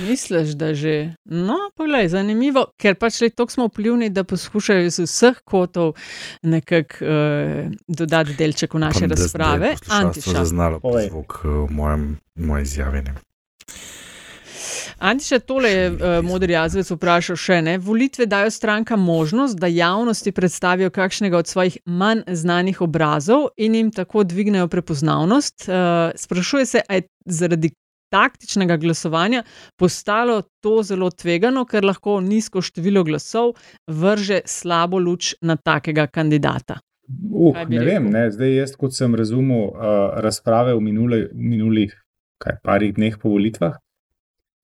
misliš, da že. No, poglej, zanimivo, ker pač le toliko smo vplivni, da poskušajo iz vseh kotov nekako uh, dodati delček v naše pa, razprave. Antiša. To je zaznalo po zvok uh, v mojem, mojem izjavljenju. Antiš, tole je uh, modri jazvec vprašal še ne. Volitve dajo stranka možnost, da javnosti predstavijo kakšnega od svojih manj znanih obrazov in jim tako dvignejo prepoznavnost. Uh, sprašuje se, ali je zaradi taktičnega glasovanja postalo to zelo tvegano, ker lahko nizko število glasov vrže slabo luč na takega kandidata. Uh, ne vem, ne. zdaj jaz, kot sem razumel uh, razprave v, minule, v minulih kaj, parih dneh po volitvah,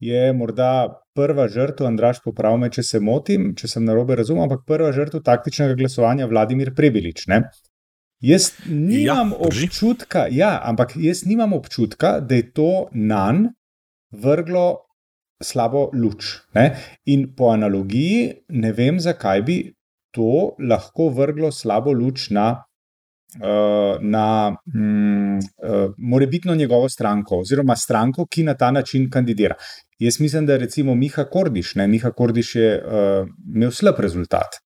je morda prva žrtev, Andraš, popravi me, če se motim, če sem narobe razumel, ampak prva žrtev taktičnega glasovanja Vladimir Prebilič. Ne? Jaz nimam ja, občutka, ja, ampak jaz nimam občutka, da je to nan vrglo slabo luč. Ne? In po analogiji ne vem, zakaj bi to lahko vrglo slabo luč na Eh, na mm, uh, morebitno njegovo stranko, oziroma stranko, ki na ta način kandidira. Jaz mislim, da recimo Miha Kordiš, ne, Miha Kordiš je uh, imel slab rezultat,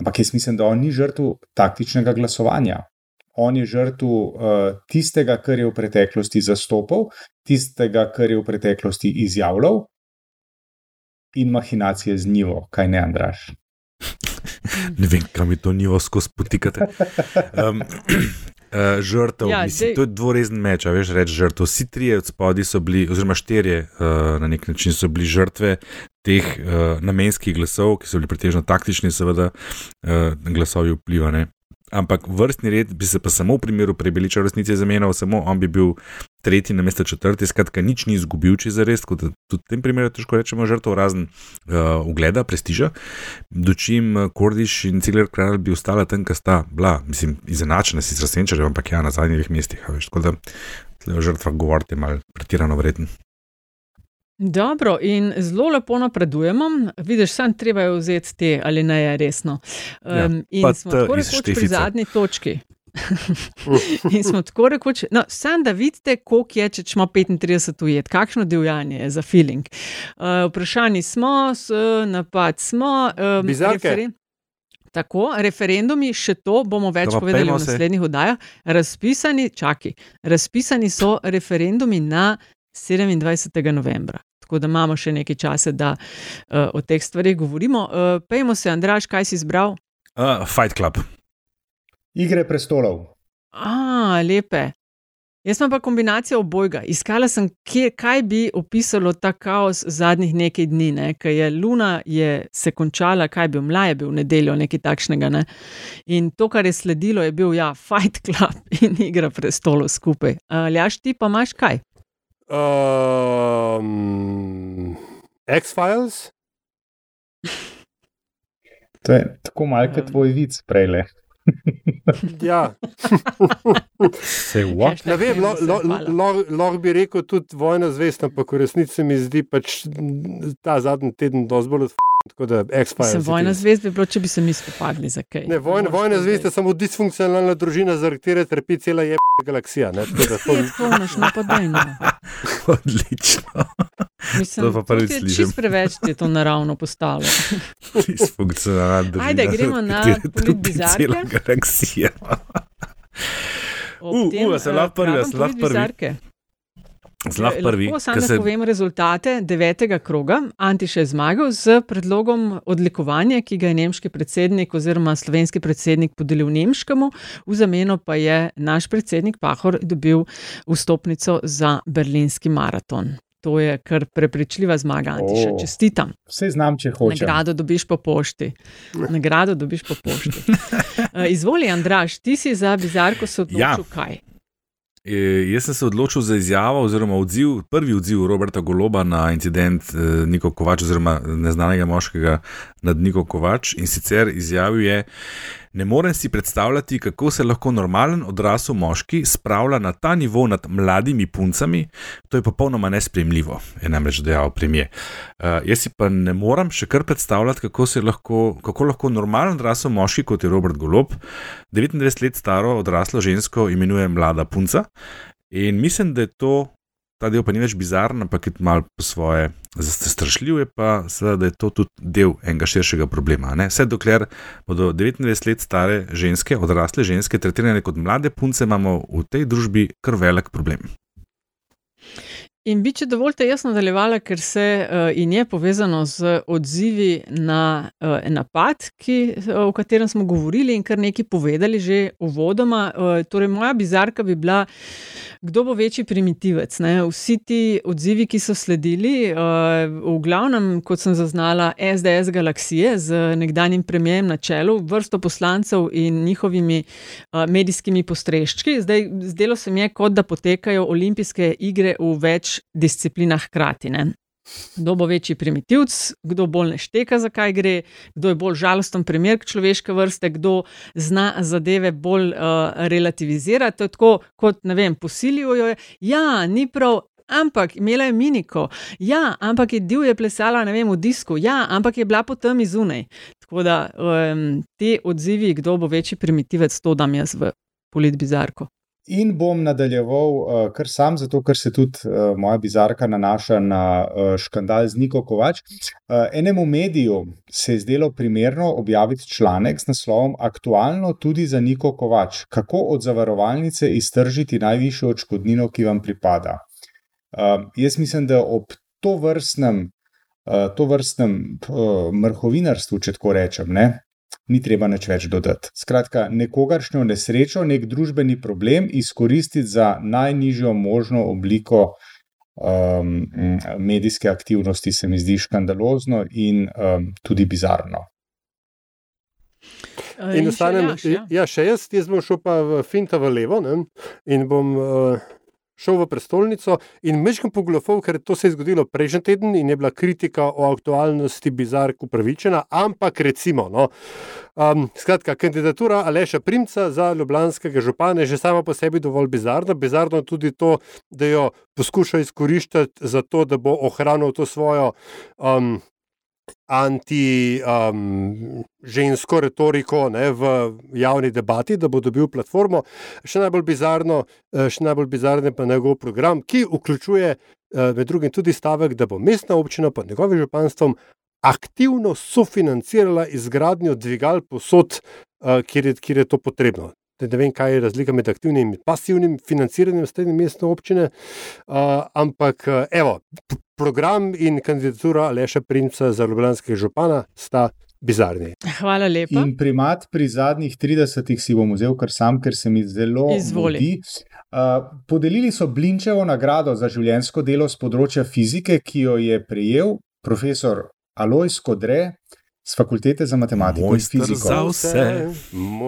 ampak jaz mislim, da on ni žrtev taktičnega glasovanja. On je žrtev uh, tistega, kar je v preteklosti zastopal, tistega, kar je v preteklosti izjavljal, in mahinacije z njivo, kaj ne, Andraš. ne vem, kam je to nivo skozi potikati. Um, uh, žrtev, ja, mislim, to je dvorezen meč, veš, reči žrtev. Vsi trije od spodaj so bili, oziroma štirje uh, na nek način so bili žrtve teh uh, namenskih glasov, ki so bili pretežno taktični, seveda, uh, glasovi vplivane. Ampak vrstni red bi se pa samo v primeru prebeliča v resnici zamenjal, samo on bi bil tretji na mesto četrti, skratka, nič ni izgubil, če za res. Tudi v tem primeru težko rečemo žrtev razen uh, ugleda, prestiža. Dočim uh, Kordiš in Cigler Kralj bi ostala tam, kar sta bila, mislim, izenačena si z Rasenčarjem, ampak ja, na zadnjih mestih. Tako da o žrtvah govorite malo pretirano vreten. Dobro, in zelo lepo napredujemo. Vidiš, sem treba je vzeti te ali ne je resno. Um, ja, in smo tako rekoč pri zadnji točki. in smo tako rekoč, no, samo da vidite, koliko je, če ima 35 ujet, kakšno divjanje je za feeling. Uh, vprašani smo, s, napad smo. Um, referen tako, referendumi, še to bomo več Doma, povedali v naslednjih oddajah. Razpisani, čaki, razpisani so referendumi na 27. novembra. Tako da imamo še nekaj časa, da uh, o teh stvarih govorimo. Uh, Pejmo se, Andraš, kaj si izbral? Uh, Fight Club. Igre prestolov. Ah, lepe. Jaz sem pa kombinacijo obojga. Iskala sem, kje, kaj bi opisalo ta kaos zadnjih nekaj dni, ne? ker je Luna je se končala, kaj bi mlaje bil v nedeljo, nekaj takšnega. Ne? In to, kar je sledilo, je bil ja, Fight Club in igra prestolov skupaj. Ljaš, ti pa imaš kaj? Um, X-Files. To je tako malce tvoj vic, prej le. Ja. Se what? Ne vem, lahko bi rekel tudi vojna zvest, ampak v resnici mi zdi pač ta zadnji teden dosti bolj odfrl. Tako da X-Files. Vojna zvest bi bilo, če bi se mi spopadli za kaj. Ne, vojna, vojna zvest je samo disfunkcionalna družina, zaradi katere trpi cela je galaksija. Ne, tako da to ni tako napadajno. Odlično. Mislim, to pa prvič slišim. Čist preveč je to naravno postalo. disfunkcionalna družina. Ajde, gremo na bizarke. Cela galaksija. Uh, uh, se lahko prvi, se lahko prvi. Zlah prvi. Lahko samo se... povem rezultate devetega kroga. Antiš je zmagal z predlogom odlikovanja, ki ga je nemški predsednik oziroma slovenski predsednik podelil nemškemu, v zameno pa je naš predsednik Pahor dobil vstopnico za berlinski maraton. To je kar prepričljiva zmaga, Antiša. Čestitam. Vse znam, če hočeš. Nagrado dobiš po pošti. Nagrado dobiš po pošti. Eh, izvoli, Andraš, ti si za bizarko se odločil ja. kaj? E, jaz sem se odločil za izjavo, oziroma odziv, prvi odziv Roberta Goloba na incident e, Niko Kovač, oziroma neznanega moškega nad Niko Kovač. In sicer izjavil je, Ne morem si predstavljati, kako se lahko normalen odrasel moški spravlja na ta nivo nad mladimi puncami. To je popolnoma nespremljivo, je namreč dejal premije. Uh, jaz si pa ne morem še kar predstavljati, kako, lahko, kako lahko normalen odrasel moški, kot je Robert Golob, 29 let staro odraslo žensko imenuje mlada punca. In mislim, da je to ta del pa ni več bizaren, ampak je malo po svoje zastrašljiv, je pa seveda, da je to tudi del enega širšega problema. Ne? Vse dokler bodo 29 let stare ženske, odrasle ženske, tretirane kot mlade punce, imamo v tej družbi kar velik problem. In bi, če dovolite, jaz nadaljevala, ker se uh, in je povezano z odzivi na uh, napad, ki, uh, o katerem smo govorili in kar nekaj povedali že uvodoma. Uh, torej, moja bizarka bi bila, kdo bo večji primitivec. Ne? Vsi ti odzivi, ki so sledili, uh, v glavnem, kot sem zaznala, SDS galaksije z nekdanjim premijem na čelu, vrsto poslancev in njihovimi uh, medijskimi postreščki. Zdaj, zdelo se mi je, kot da potekajo olimpijske igre v več disciplinah hkrati. Ne? Kdo bo večji primitivc, kdo bolj nešteka, zakaj gre, kdo je bolj žalosten primer človeške vrste, kdo zna zadeve bolj uh, relativizirati. To je tako, kot ne vem, posilijo jo. Ja, ni prav. Ampak imela je miniko, ja, ampak je divje plesala vem, v disku, ja, ampak je bila potem izunaj. Tako da um, ti odzivi, kdo bo večji primitivec, to dam jaz v politbizarko. In bom nadaljeval uh, kar sam, zato ker se tudi uh, moja bizarka nanaša na uh, škandal z Niko Kovač. Uh, enemu mediju se je zdelo primerno objaviti članek z naslovom Aktualno tudi za Niko Kovač, kako od zavarovalnice iztržiti najvišjo odškodnino, ki vam pripada. Uh, jaz mislim, da ob to vrstnem, uh, to vrstnem uh, mrhovinarstvu, če tako rečem, ne, ni treba nič več dodati. Skratka, nekogaršnjo nesrečo, nek družbeni problem izkoristiti za najnižjo možno obliko um, medijske aktivnosti, se mi zdi škandalozno in um, tudi bizarno. In ostanem, ja, ja, še jaz, jaz bom šel pa v Finta v levo ne? in bom. Uh, šel v prestolnico in mečkam poglofov, ker to se je zgodilo prejšnji teden in je bila kritika o aktualnosti bizark upravičena, ampak recimo, no, um, skratka, kandidatura Aleša Primca za ljubljanskega župana je že sama po sebi dovolj bizarna. Bizarno je tudi to, da jo poskuša izkoriščati za to, da bo ohranil to svojo um, anti-žensko um, retoriko ne, v javni debati, da bo dobil platformo. Še najbolj bizarno, eh, še najbolj bizarno pa je njegov program, ki vključuje eh, med drugim tudi stavek, da bo mestna občina pod njegovim županstvom aktivno sofinancirala izgradnjo dvigal posod, eh, kjer je, kjer je to potrebno. Ne vem, kaj je razlika med aktivnim in pasivnim financiranjem srednje mestne občine, uh, ampak evo, program in kandidatura Aleša Princa za Ljubljanskega župana sta bizarni. Hvala lepa. In primat pri zadnjih 30 si bom vzel kar sam, ker se mi zelo Izvoli. Uh, podelili so Blinčevo nagrado za življenjsko delo z področja fizike, ki jo je prejel profesor Alois Kodre z fakultete za matematiko Mojster in fiziko. za vse.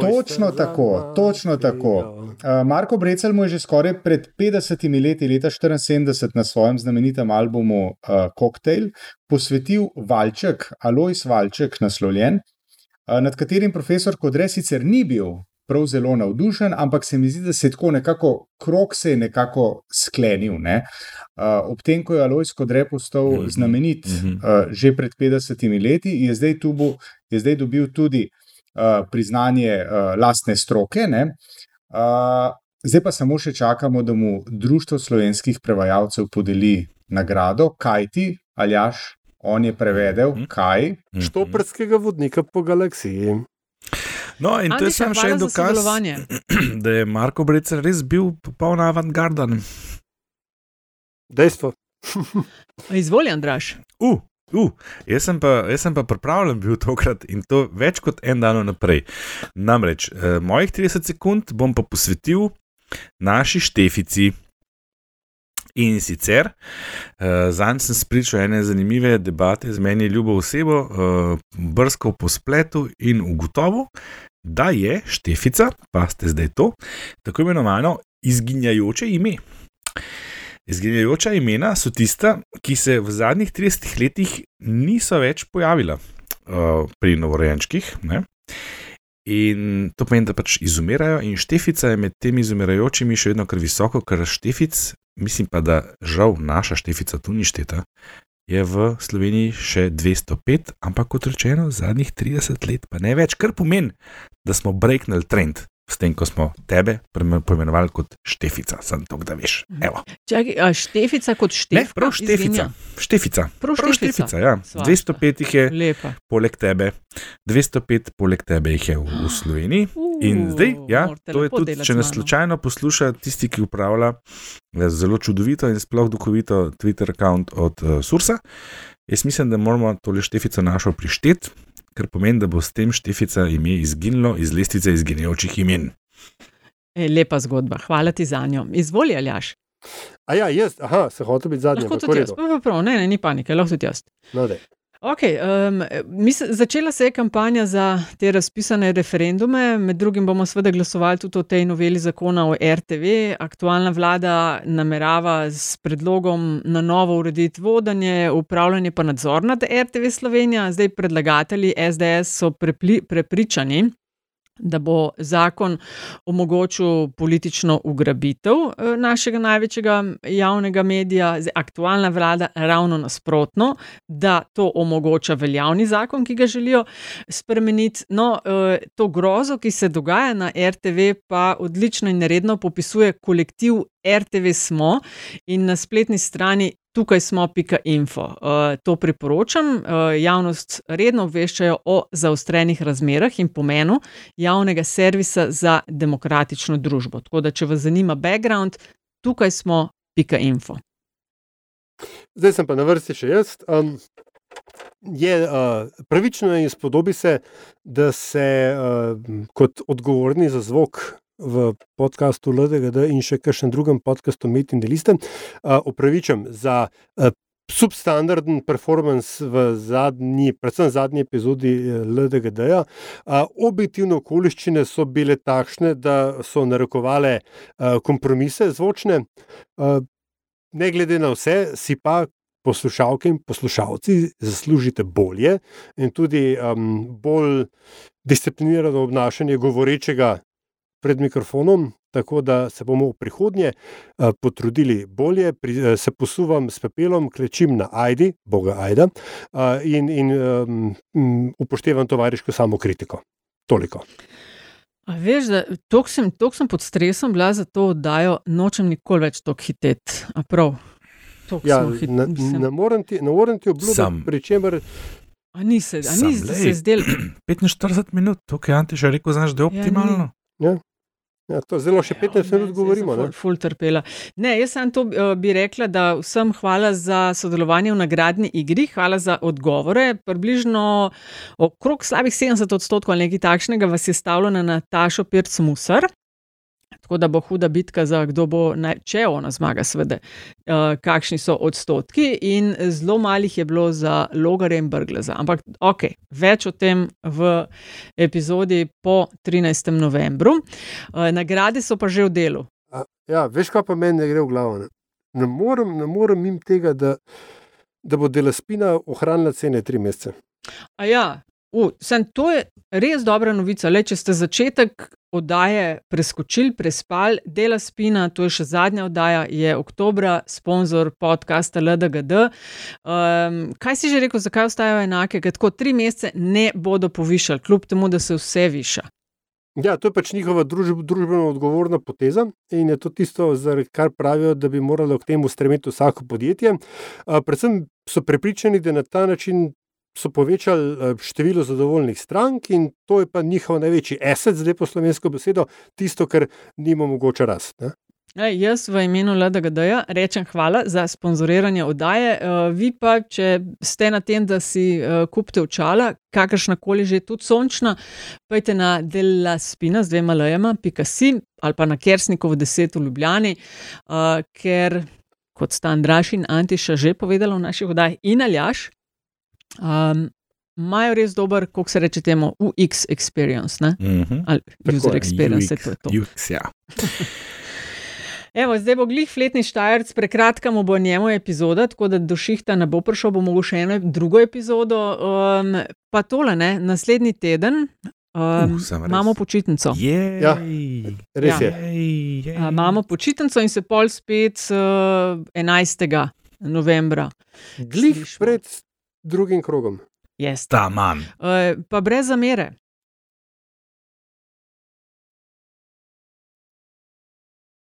Točno tako, točno tako. Uh, Marko Brecel mu je že skoraj pred 50 leti, leta 1974, na svojem znamenitem albumu uh, Cocktail posvetil Valček, Alois Valček, naslovljen, uh, nad katerim profesor Kodre sicer ni bil prav zelo navdušen, ampak se mi zdi, da se je tako nekako krok se je nekako sklenil. Ne? Uh, ob tem, ko je Alois Kodre postal mm -hmm. znamenit mm -hmm. uh, že pred 50 leti, je zdaj, tubu, je zdaj dobil tudi uh, priznanje uh, lastne stroke. Uh, zdaj pa samo še čakamo, da mu Društvo slovenskih prevajalcev podeli nagrado, kaj ti, Aljaš, on je prevedel, Mhm. kaj. Štoprskega vodnika po galaksiji. No, in to je samo še en dokaz, da je Marko Brecer res bil popoln avantgarden. Dejstvo. Izvoli, Andraš. Uh, uh, jaz, sem pa, jaz sem pa pripravljen bil tokrat in to več kot en dan naprej. Namreč, eh, mojih 30 sekund bom pa posvetil naši štefici. In sicer, uh, zanj sem spričal ene zanimive debate z meni ljubo osebo, uh, brskal po spletu in ugotovil, da je štefica, pa ste zdaj to, tako imenovano izginjajoče ime. Izginjajoča imena so tista, ki se v zadnjih 30 letih niso več pojavila uh, pri novorojenčkih. Ne? In to pomeni, da pač izumirajo, in štefica je med temi izumirajočimi še vedno kar visoko, ker štefic, mislim pa, da žal naša štefica tu ni šteta, je v Sloveniji še 205, ampak kot rečeno, zadnjih 30 let pa ne več, kar pomeni, da smo breaknili trend. S tem, ko smo tebe poimenovali kot štefica, sem to, da veš. Evo. Čakaj, a štefica kot Ne, štefka? prav štefica. Štefica. Prav Prav štefica. štefica, ja. Svašta. 205 jih je Lepa. poleg tebe, 205 poleg tebe jih je v, v Sloveniji. In zdaj, ja, to je tudi, če nas slučajno posluša tisti, ki upravlja eh, zelo čudovito in sploh duhovito Twitter račun od uh, Sursa. Jaz mislim, da moramo tole štefico našo prišteti, kar pomeni, da bo s tem štefica ime izginilo iz lestvice izginjajočih imen. E, lepa zgodba, hvala ti za njo. Izvoli, Aljaš. A ja, jaz, aha, se hotel biti zadnji. Lahko tudi jaz, pa, prav, ne, ne, ni panike, lahko tudi jaz. No, daj. Okay, um, mis, začela se je kampanja za te razpisane referendume, med drugim bomo seveda glasovali tudi o tej noveli zakona o RTV. Aktualna vlada namerava s predlogom na novo urediti vodenje, upravljanje pa nadzor nad RTV Slovenija. Zdaj predlagatelji SDS so prepli, prepričani, da bo zakon omogočil politično ugrabitev eh, našega največjega javnega medija, zdaj aktualna vlada ravno nasprotno, da to omogoča veljavni zakon, ki ga želijo spremeniti. No, eh, to grozo, ki se dogaja na RTV, pa odlično in redno popisuje kolektiv RTV Smo in na spletni strani. Tukaj smo, pika info. Uh, to priporočam. Uh, javnost redno obveščajo o zaostrenih razmerah in pomenu javnega servisa za demokratično družbo. Tako da, če vas zanima background, tukaj smo, pika info. Zdaj sem pa na vrsti še jaz. Um, je uh, pravično in spodobi se, da se uh, kot odgovorni za zvok v podkastu LDGD in še kakšnem drugem podkastu Met in Deliste uh, opravičam za uh, substandarden performance v zadnji, predvsem zadnji epizodi eh, LDGD-ja. Objektivne okoliščine so bile takšne, da so narekovale kompromise zvočne. Ne glede na vse, si pa poslušalke in poslušalci zaslužite bolje in tudi um, bolj disciplinirano obnašanje govorečega pred mikrofonom. Tako da se bomo v prihodnje uh, potrudili bolje, pri, uh, se posuvam s pepelom, klečim na Aidi, Boga Aida, uh, in, in um, upoštevam tovariško samokritiko. Toliko. A veš, da tok sem, tok sem pod stresom bila za to oddajo, nočem nikoli več tok hiteti. A prav. Tok Ja, hit- ne, mislim, ne morem ti, ne morem ti obljubiti, pri čemer A ni se, a ni se zdel. 45 minut, tukaj je Antiš rekel, znaš, da je optimalno. Ja, to zelo še 15 ja, minut govorimo. Ful, ful trpela. Ne, jaz sem to uh, bi rekla, da vsem hvala za sodelovanje v nagradni igri, hvala za odgovore. Približno okrog slabih 70 odstotkov ali nekaj takšnega vas je stavilo na Natašo Pirc Musar. Tako da bo huda bitka za kdo bo, naj, če ona zmaga, seveda, uh, kakšni so odstotki. In zelo malih je bilo za Logare in Brgleza. Ampak, ok, več o tem v epizodi po 13. novembru. Uh, nagrade so pa že v delu. A, ja, veš, kaj pa meni ne gre v glavo. Ne, ne morem, morem jim tega, da, da bo dela spina ohranila cene tri mesece. A ja, Uh, sem, to je res dobra novica. Le, če ste začetek oddaje preskočili, prespali, dela spina, to je še zadnja oddaja, je oktober, sponzor podcasta LDGD. Um, kaj si že rekel, zakaj ostajajo enake? Ker tako tri mesece ne bodo povišali, kljub temu, da se vse viša. Ja, to je pač njihova družb, družbeno odgovorna poteza in je to tisto, kar pravijo, da bi moralo k temu stremeti vsako podjetje. Uh, predvsem so prepričani, da na ta način so povečali eh, število zadovoljnih strank in to je pa njihov največji asset, zdaj po slovensko besedo, tisto, kar njima omogoča rast. Ne? Ej, jaz v imenu LDGD-ja rečem hvala za sponzoriranje oddaje. Uh, vi pa, če ste na tem, da si uh, kupite očala, kakršna koli že tudi sončna, pojdite na dela spina z dvema lajema, pika si ali pa na Kersnikov 10 v Ljubljani, uh, ker kot sta Andraš in Antiša že povedala v naših oddajah in aljaš, um, imajo res dober, kako se reče temu, UX experience, mm -hmm. ali user experience, UX, to je to. UX, ja. Evo, zdaj bo glih fletni štajerc, prekratka mu bo njemu epizoda, tako da do šihta ne bo prišel, bomo mogli še eno drugo epizodo. Um, pa tole, ne, naslednji teden um, uh, imamo počitnico. Ja, res je. Uh, imamo počitnico in se pol spet uh, 11. novembra. Glih pred drugim krogom. Yes. Ta manj. Uh, pa brez zamere.